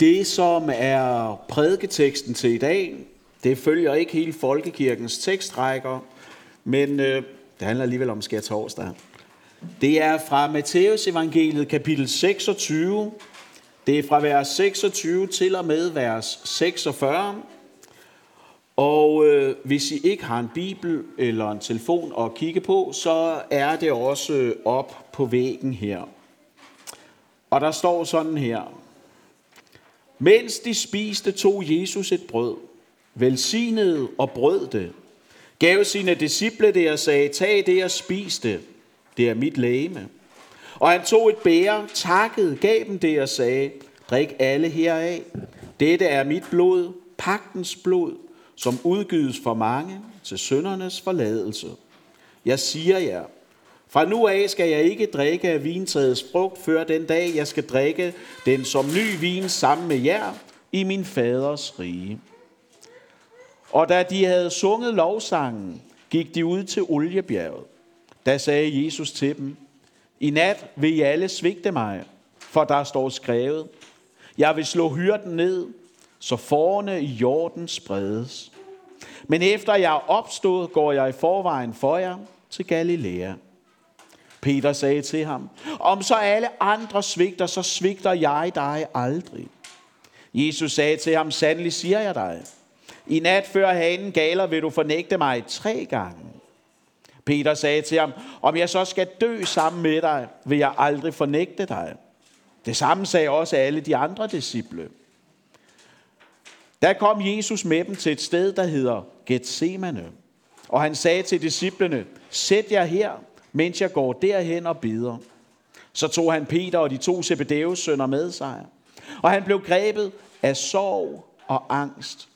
Det, som er prædiketeksten til i dag, det følger ikke hele folkekirkens tekstrækker, men øh, det handler alligevel om skær torsdag. Det er fra Matteus evangeliet kapitel 26. Det er fra vers 26 til og med vers 46. Og øh, hvis I ikke har en bibel eller en telefon at kigge på, så er det også øh, op på væggen her. Og der står sådan her. Mens de spiste, tog Jesus et brød, velsignede og brød det, gav sine disciple det og sagde, tag det og spis det, det er mit lægeme. Og han tog et bære, takkede, gav dem det og sagde, drik alle heraf. Dette er mit blod, pagtens blod, som udgives for mange til søndernes forladelse. Jeg siger jer, fra nu af skal jeg ikke drikke af vintræets frugt, før den dag jeg skal drikke den som ny vin sammen med jer i min faders rige. Og da de havde sunget lovsangen, gik de ud til oliebjerget. Da sagde Jesus til dem, I nat vil I alle svigte mig, for der står skrevet, Jeg vil slå hyrden ned, så forne i jorden spredes. Men efter jeg er opstået, går jeg i forvejen for jer til Galilea. Peter sagde til ham, om så alle andre svigter, så svigter jeg dig aldrig. Jesus sagde til ham, sandelig siger jeg dig, i nat før hanen galer vil du fornægte mig tre gange. Peter sagde til ham, om jeg så skal dø sammen med dig, vil jeg aldrig fornægte dig. Det samme sagde også alle de andre disciple. Der kom Jesus med dem til et sted, der hedder Gethsemane. Og han sagde til disciplene, sæt jer her, mens jeg går derhen og beder. Så tog han Peter og de to Zebedeus sønner med sig. Og han blev grebet af sorg og angst.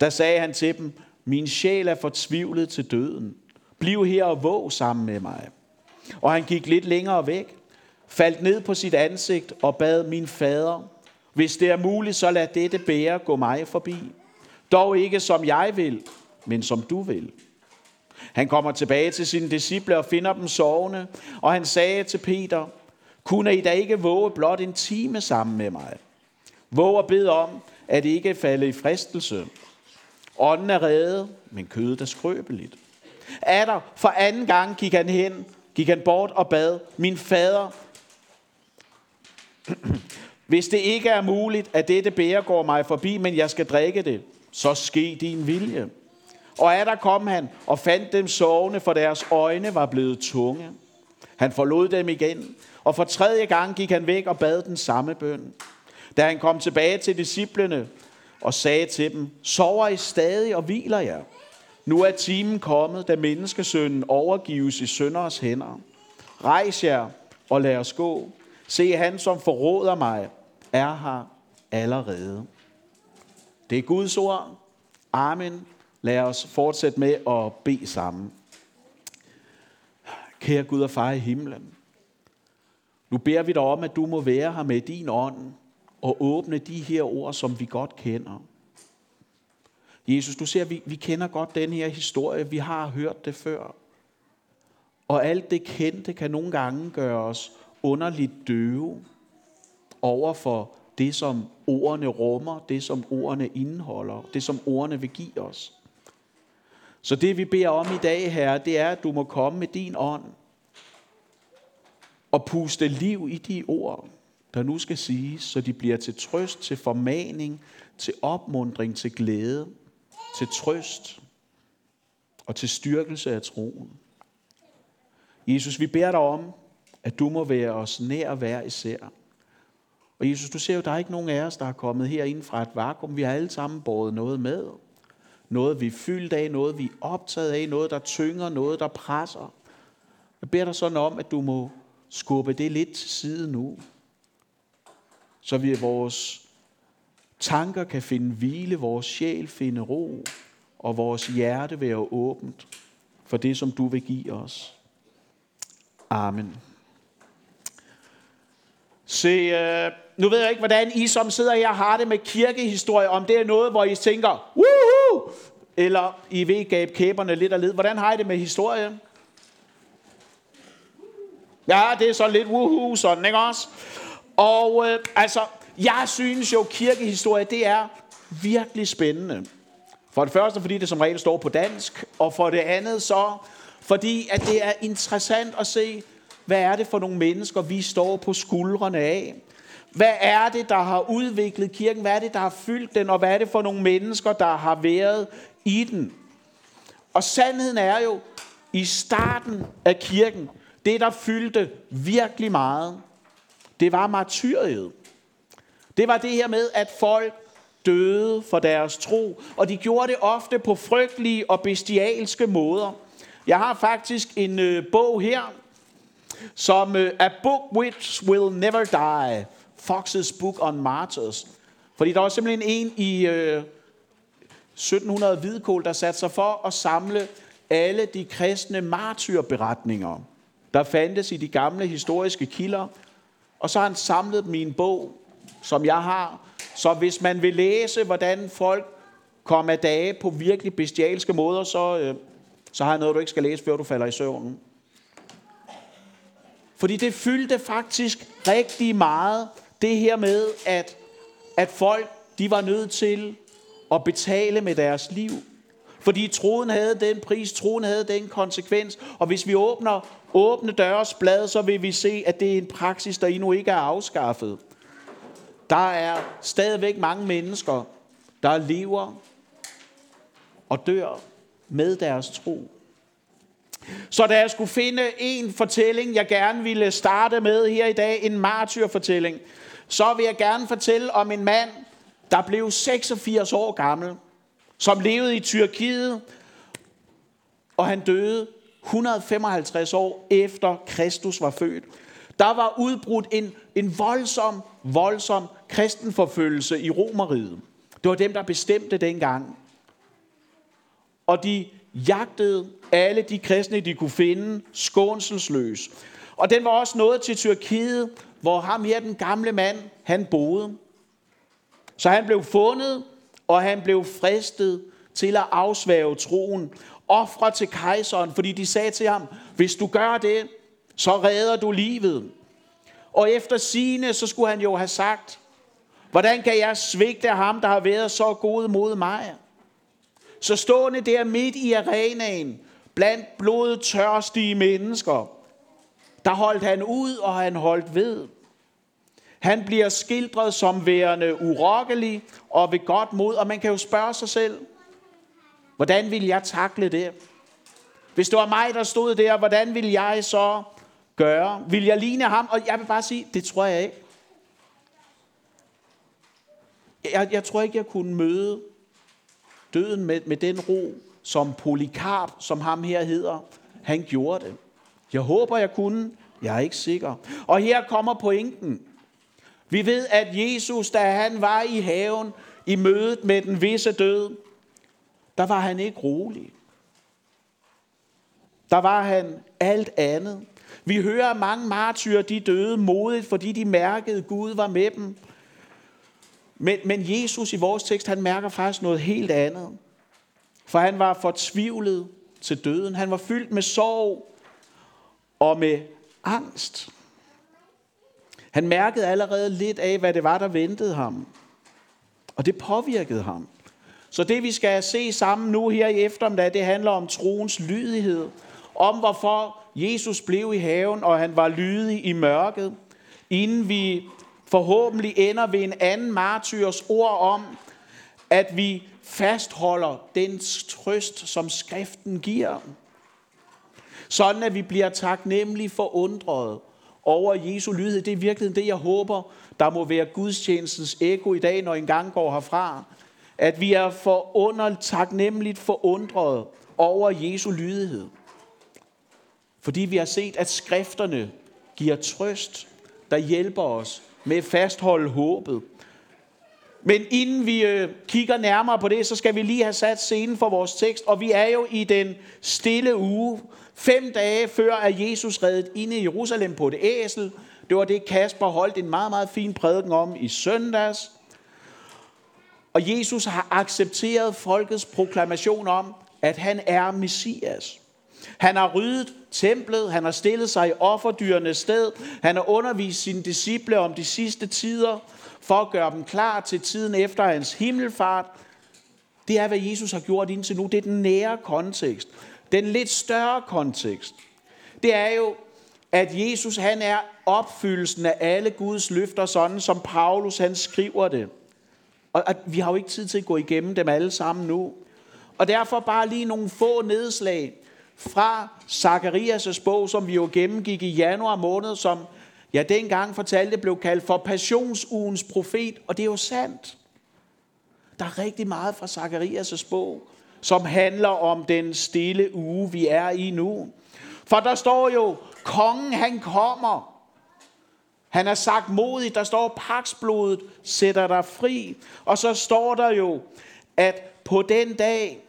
Der sagde han til dem, min sjæl er fortvivlet til døden. Bliv her og våg sammen med mig. Og han gik lidt længere væk, faldt ned på sit ansigt og bad min fader, hvis det er muligt, så lad dette bære gå mig forbi. Dog ikke som jeg vil, men som du vil. Han kommer tilbage til sine disciple og finder dem sovende, og han sagde til Peter, kunne I da ikke våge blot en time sammen med mig? Våg og bed om, at I ikke falde i fristelse. Ånden er reddet, men kødet er skrøbeligt. Atter, for anden gang gik han hen, gik han bort og bad, min fader, hvis det ikke er muligt, at dette bære går mig forbi, men jeg skal drikke det, så ske din vilje. Og er der kom han og fandt dem sovende, for deres øjne var blevet tunge. Han forlod dem igen, og for tredje gang gik han væk og bad den samme bøn. Da han kom tilbage til disciplene og sagde til dem, sover I stadig og hviler jer? Nu er timen kommet, da menneskesønnen overgives i sønderes hænder. Rejs jer og lad os gå. Se, han som forråder mig, er her allerede. Det er Guds ord. Amen. Lad os fortsætte med at bede sammen. Kære Gud og far i himlen. Nu beder vi dig om, at du må være her med din ånd og åbne de her ord, som vi godt kender. Jesus, du ser, vi, vi kender godt den her historie. Vi har hørt det før. Og alt det kendte kan nogle gange gøre os underligt døve over for det, som ordene rummer, det, som ordene indeholder, det, som ordene vil give os. Så det, vi beder om i dag, Herre, det er, at du må komme med din ånd og puste liv i de ord, der nu skal siges, så de bliver til trøst, til formaning, til opmundring, til glæde, til trøst og til styrkelse af troen. Jesus, vi beder dig om, at du må være os nær hver især. Og Jesus, du ser jo, der er ikke nogen af os, der er kommet herinde fra et vakuum. Vi har alle sammen båret noget med. Noget, vi er fyldt af, noget, vi er optaget af, noget, der tynger, noget, der presser. Jeg beder dig sådan om, at du må skubbe det lidt til side nu. Så vi vores tanker kan finde hvile, vores sjæl finde ro, og vores hjerte være åbent for det, som du vil give os. Amen. Se, øh, nu ved jeg ikke, hvordan I som sidder her har det med kirkehistorie, om det er noget, hvor I tænker, Woohoo! eller I ved, gab kæberne lidt og led. Hvordan har I det med historie? Ja, det er så lidt woohoo, sådan, ikke også? Og øh, altså, Jeg synes jo, kirkehistorie, det er virkelig spændende. For det første, fordi det som regel står på dansk, og for det andet så, fordi at det er interessant at se, hvad er det for nogle mennesker, vi står på skuldrene af. Hvad er det, der har udviklet kirken? Hvad er det, der har fyldt den? Og hvad er det for nogle mennesker, der har været i den? Og sandheden er jo, i starten af kirken, det der fyldte virkelig meget, det var martyriet. Det var det her med, at folk døde for deres tro, og de gjorde det ofte på frygtelige og bestialske måder. Jeg har faktisk en øh, bog her, som øh, A Book Which Will Never Die, Fox's Book on Martyrs. Fordi der var simpelthen en i øh, 1700 Hvidkål, der satte sig for at samle alle de kristne martyrberetninger, der fandtes i de gamle historiske kilder. Og så har han samlet dem i en bog, som jeg har. Så hvis man vil læse, hvordan folk kom af dage på virkelig bestialske måder, så, øh, så har jeg noget, du ikke skal læse, før du falder i søvnen. Fordi det fyldte faktisk rigtig meget, det her med, at, at folk de var nødt til at betale med deres liv. Fordi troen havde den pris, troen havde den konsekvens. Og hvis vi åbner åbne døres blad, så vil vi se, at det er en praksis, der endnu ikke er afskaffet. Der er stadigvæk mange mennesker, der lever og dør med deres tro. Så da jeg skulle finde en fortælling, jeg gerne ville starte med her i dag, en martyrfortælling, så vil jeg gerne fortælle om en mand, der blev 86 år gammel, som levede i Tyrkiet, og han døde 155 år efter Kristus var født. Der var udbrudt en, en voldsom, voldsom kristenforfølgelse i Romeriet. Det var dem, der bestemte dengang. Og de jagtede alle de kristne, de kunne finde, skånselsløs. Og den var også nået til Tyrkiet, hvor ham her, den gamle mand, han boede. Så han blev fundet, og han blev fristet til at afsvæve troen. Ofre til kejseren, fordi de sagde til ham, hvis du gør det, så redder du livet. Og efter sine, så skulle han jo have sagt, hvordan kan jeg svigte ham, der har været så god mod mig? Så stående der midt i arenaen, blandt blodtørstige mennesker, der holdt han ud, og han holdt ved. Han bliver skildret som værende urokkelig og ved godt mod, og man kan jo spørge sig selv, hvordan vil jeg takle det? Hvis det var mig, der stod der, hvordan vil jeg så gøre? Vil jeg ligne ham? Og jeg vil bare sige, det tror jeg ikke. Jeg, jeg tror ikke, jeg kunne møde døden med, med den ro, som Polikarp, som ham her hedder, han gjorde det. Jeg håber, jeg kunne. Jeg er ikke sikker. Og her kommer pointen. Vi ved, at Jesus, da han var i haven i mødet med den visse død, der var han ikke rolig. Der var han alt andet. Vi hører, at mange martyrer de døde modigt, fordi de mærkede, at Gud var med dem. Men, men Jesus i vores tekst, han mærker faktisk noget helt andet. For han var fortvivlet til døden. Han var fyldt med sorg og med angst. Han mærkede allerede lidt af, hvad det var, der ventede ham. Og det påvirkede ham. Så det vi skal se sammen nu her i eftermiddag, det handler om troens lydighed. Om hvorfor Jesus blev i haven, og han var lydig i mørket. Inden vi forhåbentlig ender ved en anden martyrs ord om, at vi fastholder den trøst, som skriften giver. Sådan at vi bliver taknemmelige for undret over Jesu lydighed. Det er virkelig det, jeg håber, der må være gudstjenestens ekko i dag, når en gang går herfra. At vi er forundret, taknemmeligt forundret over Jesu lydighed. Fordi vi har set, at skrifterne giver trøst, der hjælper os med at fastholde håbet. Men inden vi øh, kigger nærmere på det, så skal vi lige have sat scenen for vores tekst. Og vi er jo i den stille uge, fem dage før at Jesus reddet inde i Jerusalem på et æsel. Det var det, Kasper holdt en meget, meget fin prædiken om i søndags. Og Jesus har accepteret folkets proklamation om, at han er Messias. Han har ryddet templet, han har stillet sig i offerdyrenes sted, han har undervist sine disciple om de sidste tider, for at gøre dem klar til tiden efter hans himmelfart. Det er, hvad Jesus har gjort indtil nu. Det er den nære kontekst. Den lidt større kontekst. Det er jo, at Jesus han er opfyldelsen af alle Guds løfter, sådan som Paulus han skriver det. Og at vi har jo ikke tid til at gå igennem dem alle sammen nu. Og derfor bare lige nogle få nedslag fra Zakarias' bog, som vi jo gennemgik i januar måned, som jeg dengang fortalte blev kaldt for passionsugens profet, og det er jo sandt. Der er rigtig meget fra Zakarias' bog, som handler om den stille uge, vi er i nu. For der står jo, kongen han kommer. Han er sagt modig, der står paksblodet sætter dig fri. Og så står der jo, at på den dag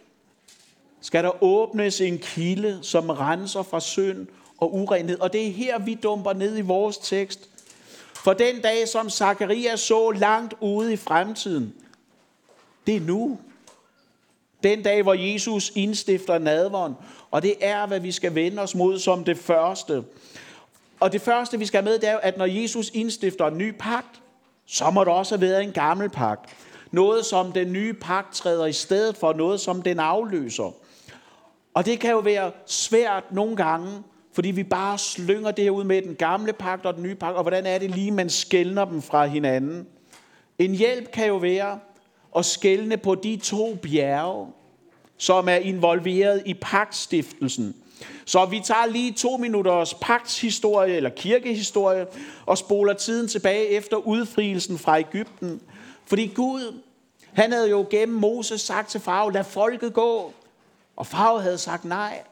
skal der åbnes en kilde, som renser fra synd og urenhed. Og det er her, vi dumper ned i vores tekst. For den dag, som Zakarias så langt ude i fremtiden, det er nu. Den dag, hvor Jesus indstifter nadvånd. Og det er, hvad vi skal vende os mod som det første. Og det første, vi skal have med, det er at når Jesus indstifter en ny pagt, så må der også have været en gammel pagt. Noget, som den nye pagt træder i stedet for, noget, som den afløser. Og det kan jo være svært nogle gange, fordi vi bare slynger det her ud med den gamle pagt og den nye pagt, og hvordan er det lige, man skældner dem fra hinanden. En hjælp kan jo være at skældne på de to bjerge, som er involveret i pagtstiftelsen. Så vi tager lige to minutters pagtshistorie eller kirkehistorie og spoler tiden tilbage efter udfrielsen fra Ægypten. Fordi Gud, han havde jo gennem Moses sagt til farve, lad folket gå. Og farve havde sagt nej.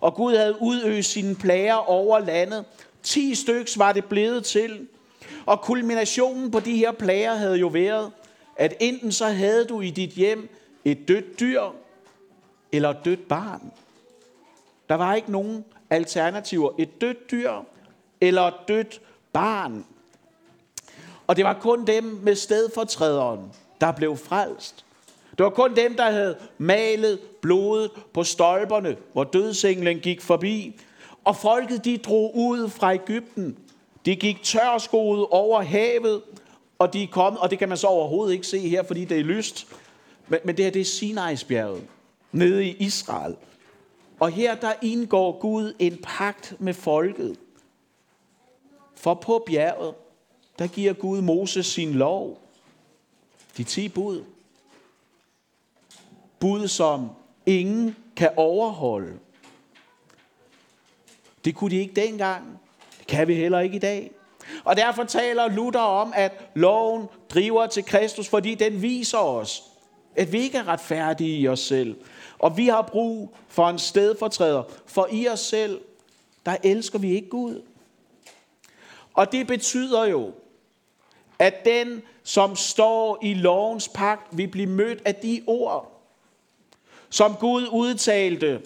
Og Gud havde udøst sine plager over landet. Ti styks var det blevet til. Og kulminationen på de her plager havde jo været, at enten så havde du i dit hjem et dødt dyr, eller et dødt barn. Der var ikke nogen alternativer. Et dødt dyr, eller et dødt barn. Og det var kun dem med stedfortræderen, der blev frelst. Det var kun dem, der havde malet blodet på stolperne, hvor dødsenglen gik forbi. Og folket, de drog ud fra Ægypten. De gik tørskoet over havet, og de kom, og det kan man så overhovedet ikke se her, fordi det er lyst. Men, men det her, det er Sinai'sbjerget, nede i Israel. Og her, der indgår Gud en pagt med folket. For på bjerget, der giver Gud Moses sin lov. De ti bud bud, som ingen kan overholde. Det kunne de ikke dengang. Det kan vi heller ikke i dag. Og derfor taler Luther om, at loven driver til Kristus, fordi den viser os, at vi ikke er retfærdige i os selv. Og vi har brug for en stedfortræder. For i os selv, der elsker vi ikke Gud. Og det betyder jo, at den, som står i lovens pagt, vil blive mødt af de ord, som Gud udtalte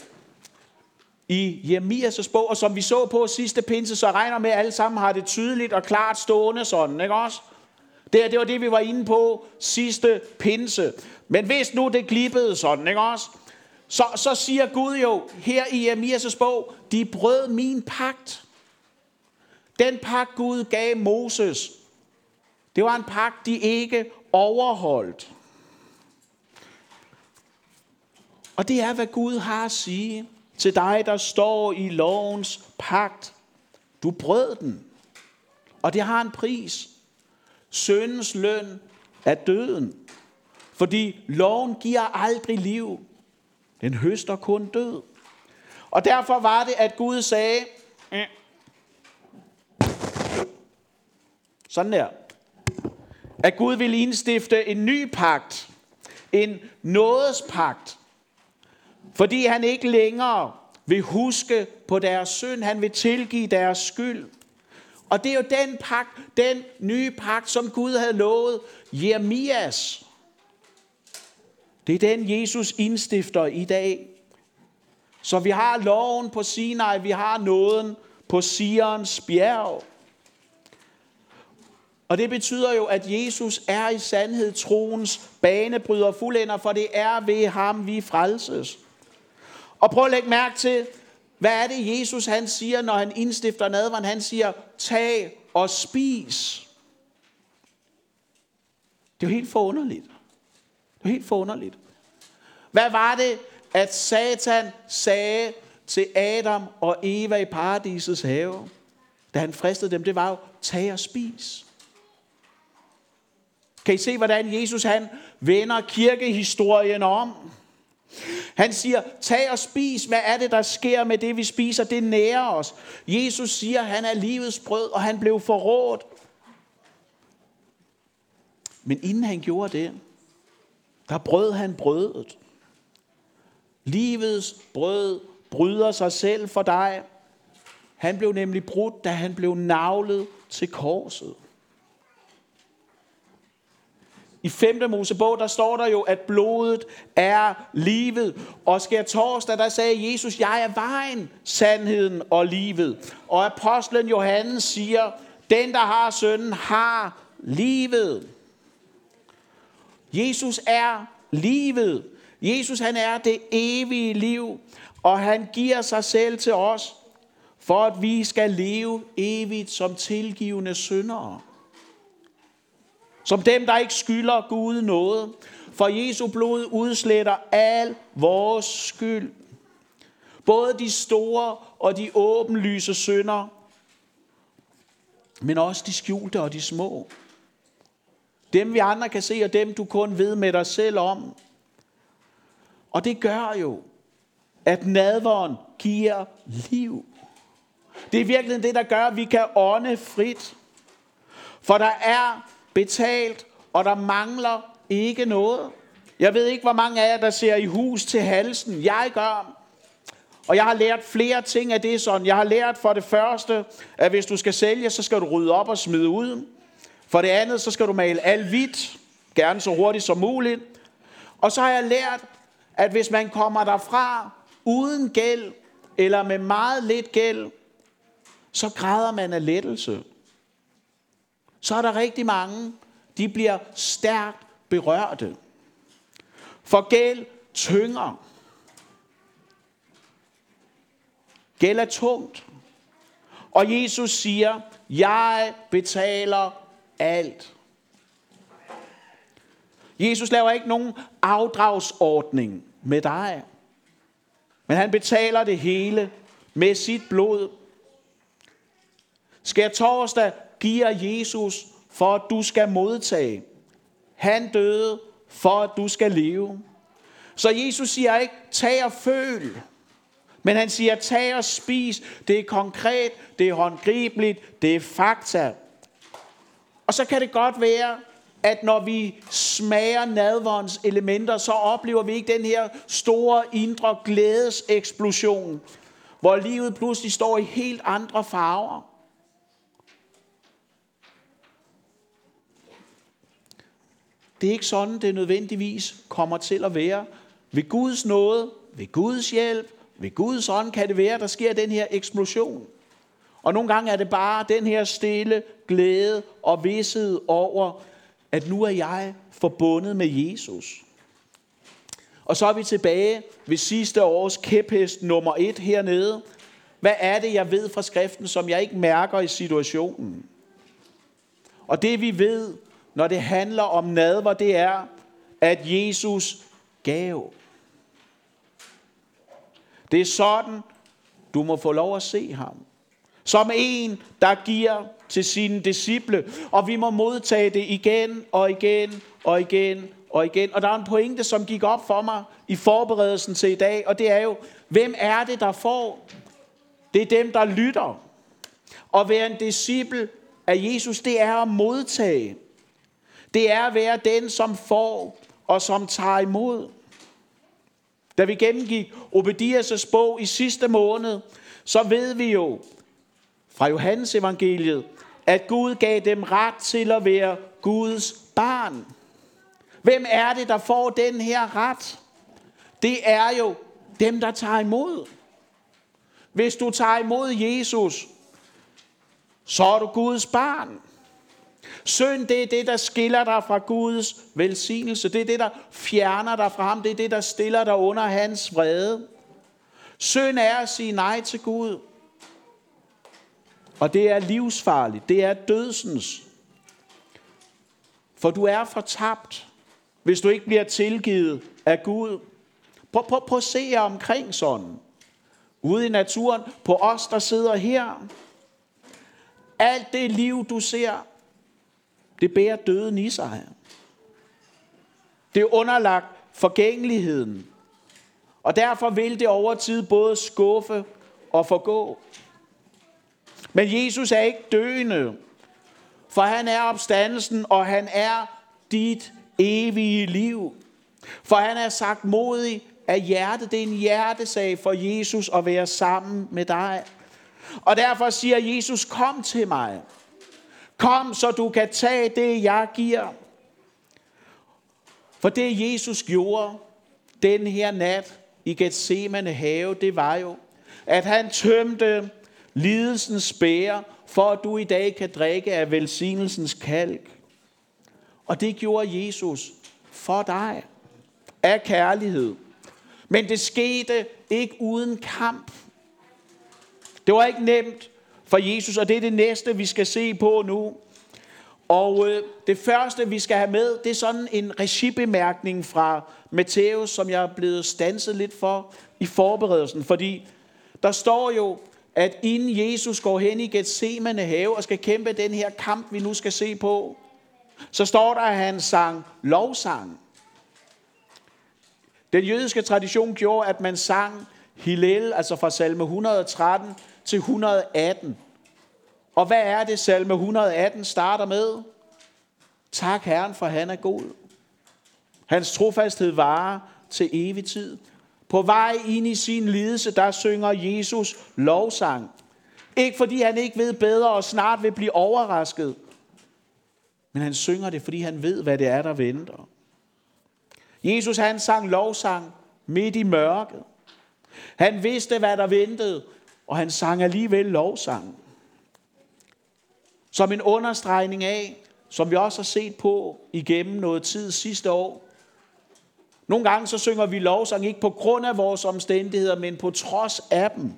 i Jeremias' bog, og som vi så på sidste pinse, så regner med, at alle sammen har det tydeligt og klart stående sådan, ikke også? Det, det var det, vi var inde på sidste pinse. Men hvis nu det glippede sådan, ikke også? Så, så siger Gud jo her i Jeremias' bog, de brød min pagt. Den pagt Gud gav Moses, det var en pagt, de ikke overholdt. Og det er, hvad Gud har at sige til dig, der står i lovens pagt. Du brød den. Og det har en pris. Søndens løn er døden. Fordi loven giver aldrig liv. Den høster kun død. Og derfor var det, at Gud sagde, eh. sådan der, at Gud ville indstifte en ny pagt, en nådespagt, fordi han ikke længere vil huske på deres synd. Han vil tilgive deres skyld. Og det er jo den pagt, den nye pagt, som Gud havde lovet Jeremias. Det er den, Jesus indstifter i dag. Så vi har loven på Sinai, vi har nåden på Sions bjerg. Og det betyder jo, at Jesus er i sandhed troens banebryder fuldender, for det er ved ham, vi frelses. Og prøv at lægge mærke til, hvad er det Jesus han siger, når han indstifter nadveren? Han siger, tag og spis. Det er jo helt forunderligt. Det er helt forunderligt. Hvad var det, at Satan sagde til Adam og Eva i paradisets have, da han fristede dem? Det var jo, tag og spis. Kan I se, hvordan Jesus han vender kirkehistorien om? Han siger, tag og spis. Hvad er det, der sker med det, vi spiser? Det nærer os. Jesus siger, han er livets brød, og han blev forrådt. Men inden han gjorde det, der brød han brødet. Livets brød bryder sig selv for dig. Han blev nemlig brudt, da han blev navlet til korset. I 5. Mosebog, der står der jo, at blodet er livet. Og skær torsdag, der sagde Jesus, jeg er vejen, sandheden og livet. Og apostlen Johannes siger, den der har sønnen har livet. Jesus er livet. Jesus han er det evige liv, og han giver sig selv til os, for at vi skal leve evigt som tilgivende syndere. Som dem, der ikke skylder Gud noget. For Jesu blod udsletter al vores skyld. Både de store og de åbenlyse synder, men også de skjulte og de små. Dem vi andre kan se, og dem du kun ved med dig selv om. Og det gør jo, at nadveren giver liv. Det er virkelig det, der gør, at vi kan ånde frit. For der er betalt, og der mangler ikke noget. Jeg ved ikke, hvor mange af jer, der ser i hus til halsen. Jeg gør. Og jeg har lært flere ting af det sådan. Jeg har lært for det første, at hvis du skal sælge, så skal du rydde op og smide ud. For det andet, så skal du male alt hvidt, gerne så hurtigt som muligt. Og så har jeg lært, at hvis man kommer derfra uden gæld, eller med meget lidt gæld, så græder man af lettelse. Så er der rigtig mange, de bliver stærkt berørte. For gæld tynger. Gæld er tungt. Og Jesus siger, jeg betaler alt. Jesus laver ikke nogen afdragsordning med dig. Men han betaler det hele med sit blod. Skal torsdag giver Jesus for at du skal modtage. Han døde for at du skal leve. Så Jesus siger ikke, tag og føl. Men han siger, tag og spis. Det er konkret, det er håndgribeligt, det er fakta. Og så kan det godt være, at når vi smager nadverens elementer, så oplever vi ikke den her store indre glædeseksplosion, hvor livet pludselig står i helt andre farver. Det er ikke sådan, det nødvendigvis kommer til at være. Ved Guds nåde, ved Guds hjælp, ved Guds ånd kan det være, at der sker den her eksplosion. Og nogle gange er det bare den her stille glæde og vidshed over, at nu er jeg forbundet med Jesus. Og så er vi tilbage ved sidste års kæphest nummer et hernede. Hvad er det, jeg ved fra skriften, som jeg ikke mærker i situationen? Og det vi ved, når det handler om nadver, det er, at Jesus gav. Det er sådan, du må få lov at se ham. Som en, der giver til sine disciple. Og vi må modtage det igen og igen og igen og igen. Og der er en pointe, som gik op for mig i forberedelsen til i dag. Og det er jo, hvem er det, der får? Det er dem, der lytter. Og være en disciple af Jesus, det er at modtage. Det er at være den, som får og som tager imod. Da vi gennemgik Obedias' bog i sidste måned, så ved vi jo fra Johannes evangeliet, at Gud gav dem ret til at være Guds barn. Hvem er det, der får den her ret? Det er jo dem, der tager imod. Hvis du tager imod Jesus, så er du Guds barn. Synd, det er det, der skiller dig fra Guds velsignelse. Det er det, der fjerner dig fra ham. Det er det, der stiller dig under hans vrede. Synd er at sige nej til Gud. Og det er livsfarligt. Det er dødsens. For du er fortabt, hvis du ikke bliver tilgivet af Gud. Prøv, prøv, prøv at se jer omkring sådan. Ude i naturen, på os, der sidder her. Alt det liv, du ser, det bærer døden i sig. Det er underlagt forgængeligheden. Og derfor vil det over tid både skuffe og forgå. Men Jesus er ikke døende, for han er opstandelsen, og han er dit evige liv. For han er sagt modig af hjertet. Det er en hjertesag for Jesus at være sammen med dig. Og derfor siger Jesus, kom til mig. Kom, så du kan tage det, jeg giver. For det Jesus gjorde den her nat i Gethsemane have, det var jo, at han tømte lidelsens bære, for at du i dag kan drikke af velsignelsens kalk. Og det gjorde Jesus for dig af kærlighed. Men det skete ikke uden kamp. Det var ikke nemt for Jesus, og det er det næste, vi skal se på nu. Og øh, det første, vi skal have med, det er sådan en regibemærkning fra Matthæus, som jeg er blevet stanset lidt for i forberedelsen. Fordi der står jo, at inden Jesus går hen i Gethsemane have og skal kæmpe den her kamp, vi nu skal se på, så står der, at han sang lovsang. Den jødiske tradition gjorde, at man sang Hillel, altså fra salme 113 til 118. Og hvad er det, salme 118 starter med? Tak Herren, for han er god. Hans trofasthed varer til evig tid. På vej ind i sin lidelse, der synger Jesus lovsang. Ikke fordi han ikke ved bedre og snart vil blive overrasket, men han synger det, fordi han ved, hvad det er, der venter. Jesus han sang lovsang midt i mørket. Han vidste, hvad der ventede, og han sang alligevel lovsang. Som en understregning af, som vi også har set på igennem noget tid sidste år. Nogle gange så synger vi lovsang ikke på grund af vores omstændigheder, men på trods af dem.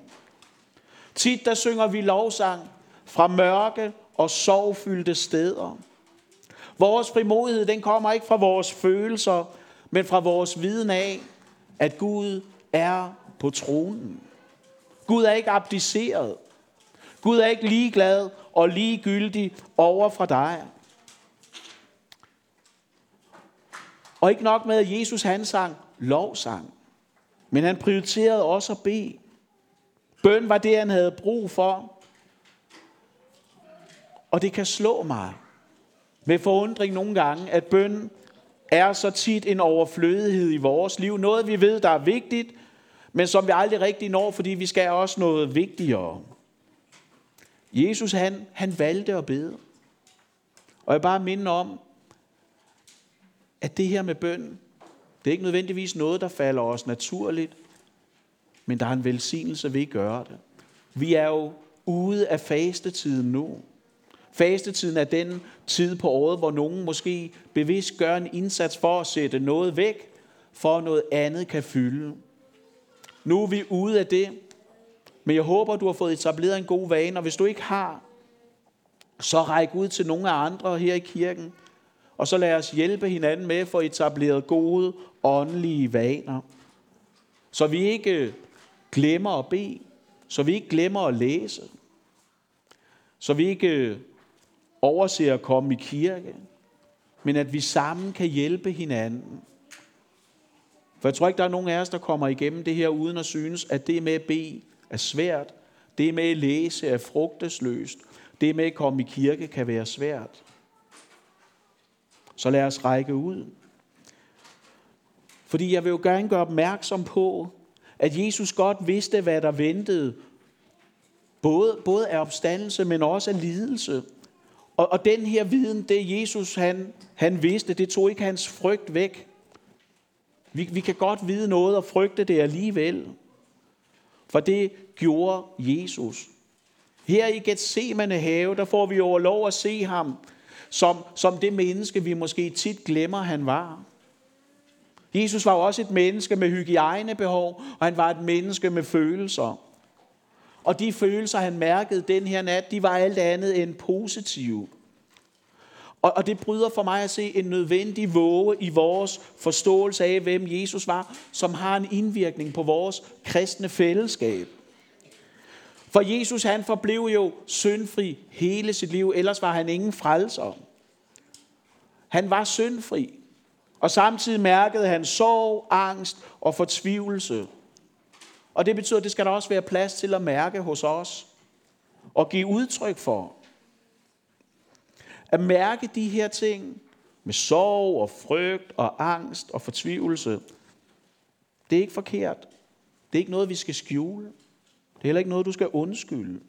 Tit der synger vi lovsang fra mørke og sorgfyldte steder. Vores frimodighed, den kommer ikke fra vores følelser, men fra vores viden af, at Gud er på tronen. Gud er ikke abdiceret. Gud er ikke ligeglad og ligegyldig over for dig. Og ikke nok med, at Jesus han sang lovsang, men han prioriterede også at bede. Bøn var det, han havde brug for. Og det kan slå mig med forundring nogle gange, at bøn er så tit en overflødighed i vores liv. Noget vi ved, der er vigtigt, men som vi aldrig rigtig når, fordi vi skal også noget vigtigere. Jesus han, han valgte at bede. Og jeg bare minder om, at det her med bøn, det er ikke nødvendigvis noget, der falder os naturligt, men der er en velsignelse ved at gøre det. Vi er jo ude af fastetiden nu. Fastetiden er den tid på året, hvor nogen måske bevidst gør en indsats for at sætte noget væk, for at noget andet kan fylde. Nu er vi ude af det, men jeg håber, du har fået etableret en god vane, og hvis du ikke har, så ræk ud til nogle af andre her i kirken, og så lad os hjælpe hinanden med at få etableret gode åndelige vaner. Så vi ikke glemmer at bede, så vi ikke glemmer at læse, så vi ikke overser at komme i kirke, men at vi sammen kan hjælpe hinanden. For jeg tror ikke, der er nogen af os, der kommer igennem det her uden at synes, at det med at bede er svært. Det med at læse er frugtesløst. Det med at komme i kirke kan være svært. Så lad os række ud. Fordi jeg vil jo gerne gøre opmærksom på, at Jesus godt vidste, hvad der ventede. Både, både af opstandelse, men også af lidelse. Og, og den her viden, det Jesus han, han vidste, det tog ikke hans frygt væk. Vi, vi kan godt vide noget og frygte det alligevel. For det gjorde Jesus. Her i Gethsemane have, der får vi over lov at se ham som, som det menneske, vi måske tit glemmer, han var. Jesus var også et menneske med hygiejnebehov, og han var et menneske med følelser. Og de følelser, han mærkede den her nat, de var alt andet end positive. Og, og det bryder for mig at se en nødvendig våge i vores forståelse af, hvem Jesus var, som har en indvirkning på vores kristne fællesskab. For Jesus han forblev jo syndfri hele sit liv, ellers var han ingen frelser. Han var syndfri, og samtidig mærkede han sorg, angst og fortvivlelse. Og det betyder, at det skal der også være plads til at mærke hos os og give udtryk for. At mærke de her ting med sorg og frygt og angst og fortvivlelse, det er ikke forkert. Det er ikke noget, vi skal skjule. Det er heller ikke noget, du skal undskylde.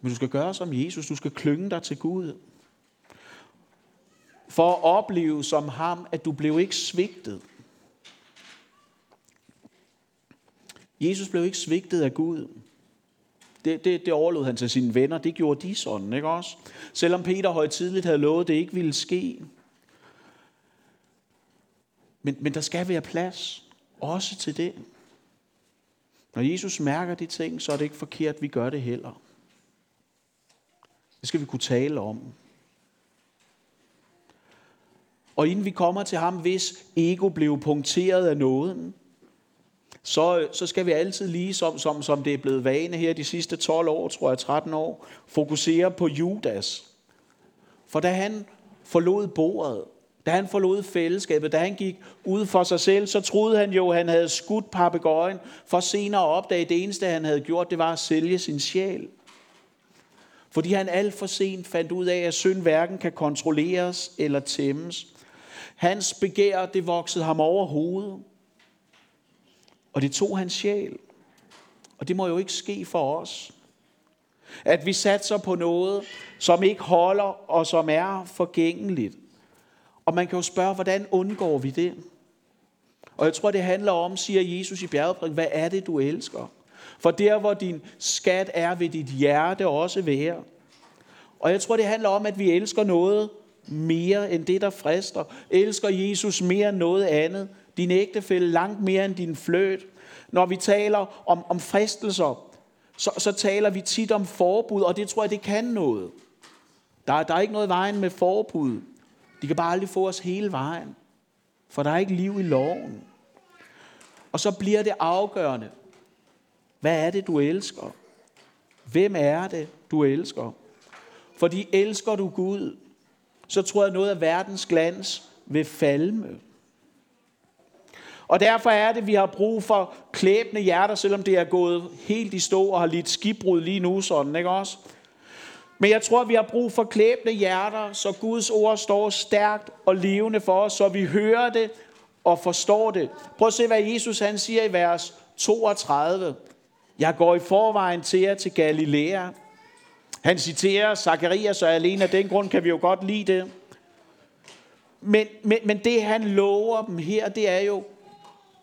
Men du skal gøre som Jesus. Du skal klynge dig til Gud. For at opleve som ham, at du blev ikke svigtet. Jesus blev ikke svigtet af Gud. Det, det, det overlod han til sine venner. Det gjorde de sådan, ikke også? Selvom Peter højtidligt havde lovet, det ikke ville ske. Men, men der skal være plads også til det. Når Jesus mærker de ting, så er det ikke forkert, at vi gør det heller. Det skal vi kunne tale om. Og inden vi kommer til ham, hvis ego blev punkteret af nåden, så, så skal vi altid lige, som, som, som det er blevet vane her de sidste 12 år, tror jeg 13 år, fokusere på Judas. For da han forlod bordet, da han forlod fællesskabet, da han gik ud for sig selv, så troede han jo, at han havde skudt papegøjen, for senere at opdage, at det eneste, han havde gjort, det var at sælge sin sjæl. Fordi han alt for sent fandt ud af, at synd hverken kan kontrolleres eller tæmmes. Hans begær, det voksede ham over hovedet. Og det tog hans sjæl. Og det må jo ikke ske for os. At vi satser på noget, som ikke holder og som er forgængeligt. Og man kan jo spørge, hvordan undgår vi det? Og jeg tror, det handler om, siger Jesus i bjergeprædiken, hvad er det, du elsker? For der, hvor din skat er, vil dit hjerte også være. Og jeg tror, det handler om, at vi elsker noget mere end det, der frister. Elsker Jesus mere end noget andet din ægtefælle langt mere end din fløt. Når vi taler om, om fristelser, så, så taler vi tit om forbud, og det tror jeg, det kan noget. Der, der er ikke noget vejen med forbud. De kan bare aldrig få os hele vejen. For der er ikke liv i loven. Og så bliver det afgørende. Hvad er det, du elsker? Hvem er det, du elsker? Fordi elsker du Gud, så tror jeg, noget af verdens glans vil falme. Og derfor er det, at vi har brug for klæbende hjerter, selvom det er gået helt i stå og har lidt skibbrud lige nu, sådan, ikke også? Men jeg tror, at vi har brug for klæbende hjerter, så Guds ord står stærkt og levende for os, så vi hører det og forstår det. Prøv at se, hvad Jesus han siger i vers 32. Jeg går i forvejen til jer til Galilea. Han citerer Zakarias, og alene af den grund kan vi jo godt lide det. Men, men, men det han lover dem her, det er jo,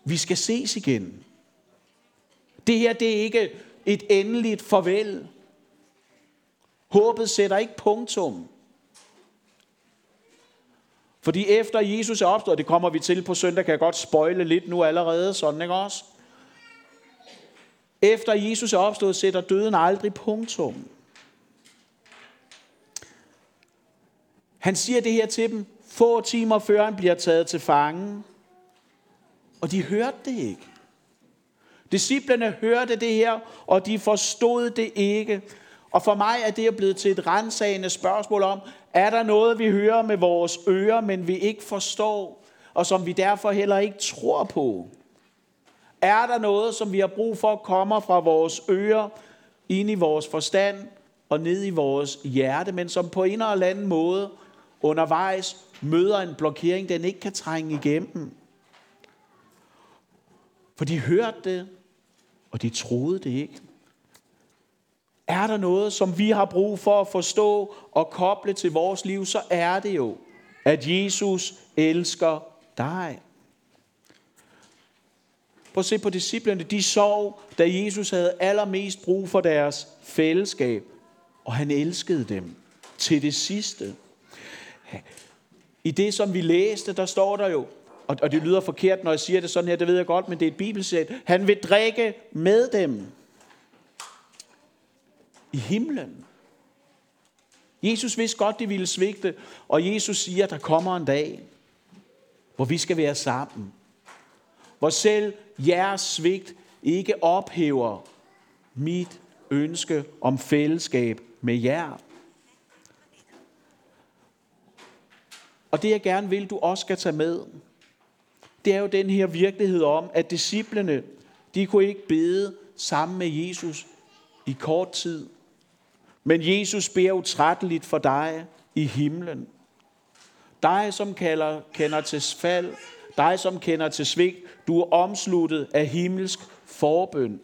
vi skal ses igen. Det her, det er ikke et endeligt farvel. Håbet sætter ikke punktum. Fordi efter Jesus er opstået, det kommer vi til på søndag, kan jeg godt spøjle lidt nu allerede, sådan ikke også? Efter Jesus er opstået, sætter døden aldrig punktum. Han siger det her til dem, få timer før han bliver taget til fange. Og de hørte det ikke. Disciplerne hørte det her, og de forstod det ikke. Og for mig er det blevet til et rensagende spørgsmål om, er der noget, vi hører med vores ører, men vi ikke forstår, og som vi derfor heller ikke tror på? Er der noget, som vi har brug for, kommer fra vores ører, ind i vores forstand og ned i vores hjerte, men som på en eller anden måde undervejs møder en blokering, den ikke kan trænge igennem? For de hørte det, og de troede det ikke. Er der noget, som vi har brug for at forstå og koble til vores liv, så er det jo, at Jesus elsker dig. Prøv at se på disciplerne. De sov, da Jesus havde allermest brug for deres fællesskab. Og han elskede dem til det sidste. I det, som vi læste, der står der jo, og, og det lyder forkert, når jeg siger det sådan her, det ved jeg godt, men det er et bibelsæt. Han vil drikke med dem i himlen. Jesus vidste godt, de ville svigte, og Jesus siger, at der kommer en dag, hvor vi skal være sammen. Hvor selv jeres svigt ikke ophæver mit ønske om fællesskab med jer. Og det jeg gerne vil, du også skal tage med, det er jo den her virkelighed om, at disciplene, de kunne ikke bede sammen med Jesus i kort tid. Men Jesus beder utrætteligt for dig i himlen. Dig, som kalder, kender til fald, dig, som kender til svigt, du er omsluttet af himmelsk forbøn.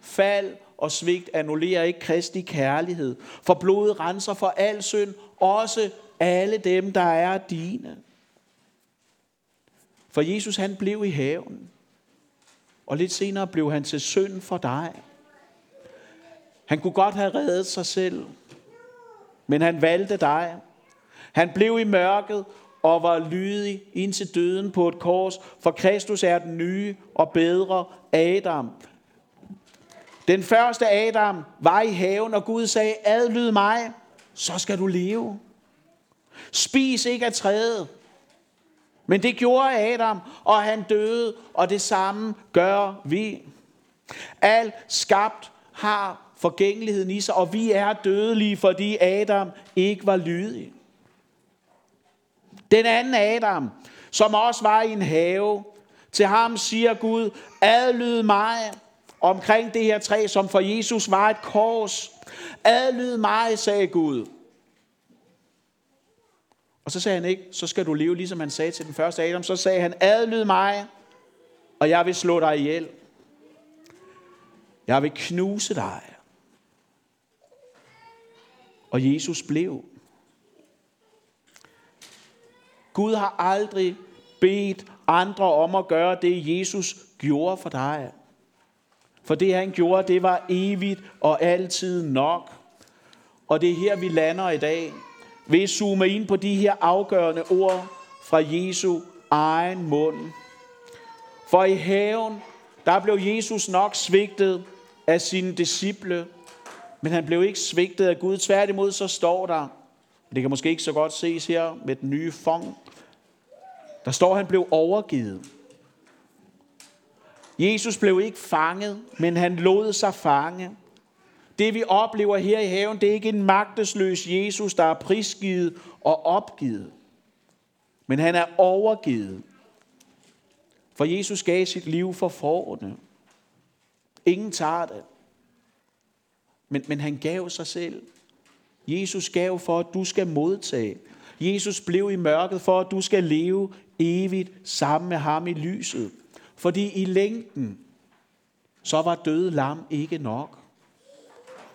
Fald og svigt annullerer ikke Kristi kærlighed, for blodet renser for al synd, også alle dem, der er dine. For Jesus han blev i haven, og lidt senere blev han til synd for dig. Han kunne godt have reddet sig selv, men han valgte dig. Han blev i mørket og var lydig indtil døden på et kors, for Kristus er den nye og bedre Adam. Den første Adam var i haven, og Gud sagde, adlyd mig, så skal du leve. Spis ikke af træet. Men det gjorde Adam, og han døde, og det samme gør vi. Alt skabt har forgængeligheden i sig, og vi er dødelige, fordi Adam ikke var lydig. Den anden Adam, som også var i en have, til ham siger Gud, adlyd mig omkring det her træ, som for Jesus var et kors. Adlyd mig, sagde Gud. Og så sagde han ikke, så skal du leve, ligesom han sagde til den første Adam. Så sagde han, adlyd mig, og jeg vil slå dig ihjel. Jeg vil knuse dig. Og Jesus blev. Gud har aldrig bedt andre om at gøre det, Jesus gjorde for dig. For det han gjorde, det var evigt og altid nok. Og det er her, vi lander i dag vil zoome ind på de her afgørende ord fra Jesu egen mund. For i haven, der blev Jesus nok svigtet af sine disciple, men han blev ikke svigtet af Gud. Tværtimod så står der, det kan måske ikke så godt ses her med den nye fong, der står, at han blev overgivet. Jesus blev ikke fanget, men han lod sig fange. Det vi oplever her i haven, det er ikke en magtesløs Jesus, der er prisgivet og opgivet. Men han er overgivet. For Jesus gav sit liv for forordene. Ingen tager det. Men, men han gav sig selv. Jesus gav for, at du skal modtage. Jesus blev i mørket for, at du skal leve evigt sammen med ham i lyset. Fordi i længden, så var døde lam ikke nok.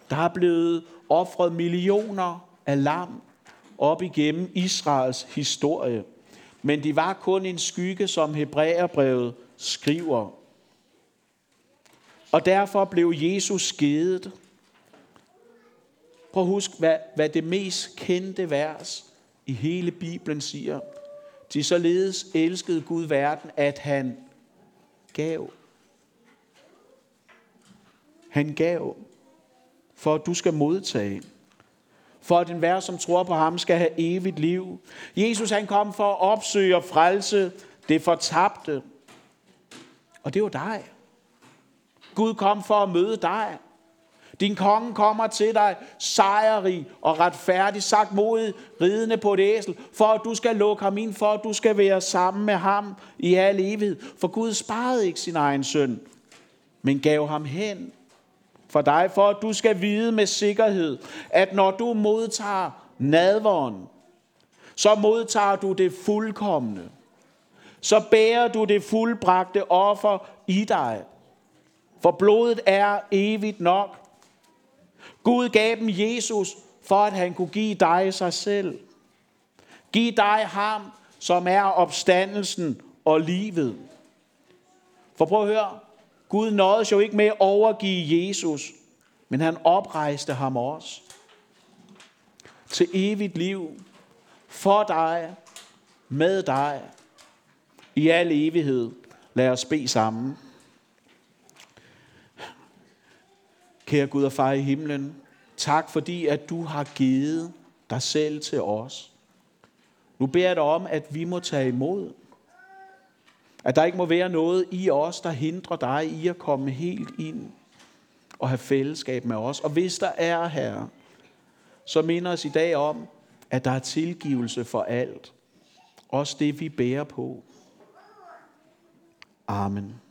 Der er blevet offret millioner af lam op igennem Israels historie. Men de var kun en skygge, som Hebræerbrevet skriver. Og derfor blev Jesus skedet. Prøv at huske, hvad, hvad det mest kendte vers i hele Bibelen siger. De således elskede Gud verden, at han gav. Han gav, for at du skal modtage. For at enhver, som tror på ham, skal have evigt liv. Jesus han kom for at opsøge og frelse det fortabte. Og det var dig. Gud kom for at møde dig. Din konge kommer til dig sejrig og retfærdig, sagt mod ridende på et æsel, for at du skal lukke ham ind, for at du skal være sammen med ham i al evighed. For Gud sparede ikke sin egen søn, men gav ham hen for dig, for at du skal vide med sikkerhed, at når du modtager nadvåren, så modtager du det fuldkommende. Så bærer du det fuldbragte offer i dig. For blodet er evigt nok, Gud gav dem Jesus, for at han kunne give dig sig selv. Giv dig ham, som er opstandelsen og livet. For prøv at høre, Gud nåede jo ikke med at overgive Jesus, men han oprejste ham også. Til evigt liv, for dig, med dig, i al evighed. Lad os bede sammen. Kære Gud og far i himlen, tak fordi at du har givet dig selv til os. Nu beder jeg dig om, at vi må tage imod. At der ikke må være noget i os, der hindrer dig i at komme helt ind og have fællesskab med os. Og hvis der er, Herre, så minder os i dag om, at der er tilgivelse for alt. Også det, vi bærer på. Amen.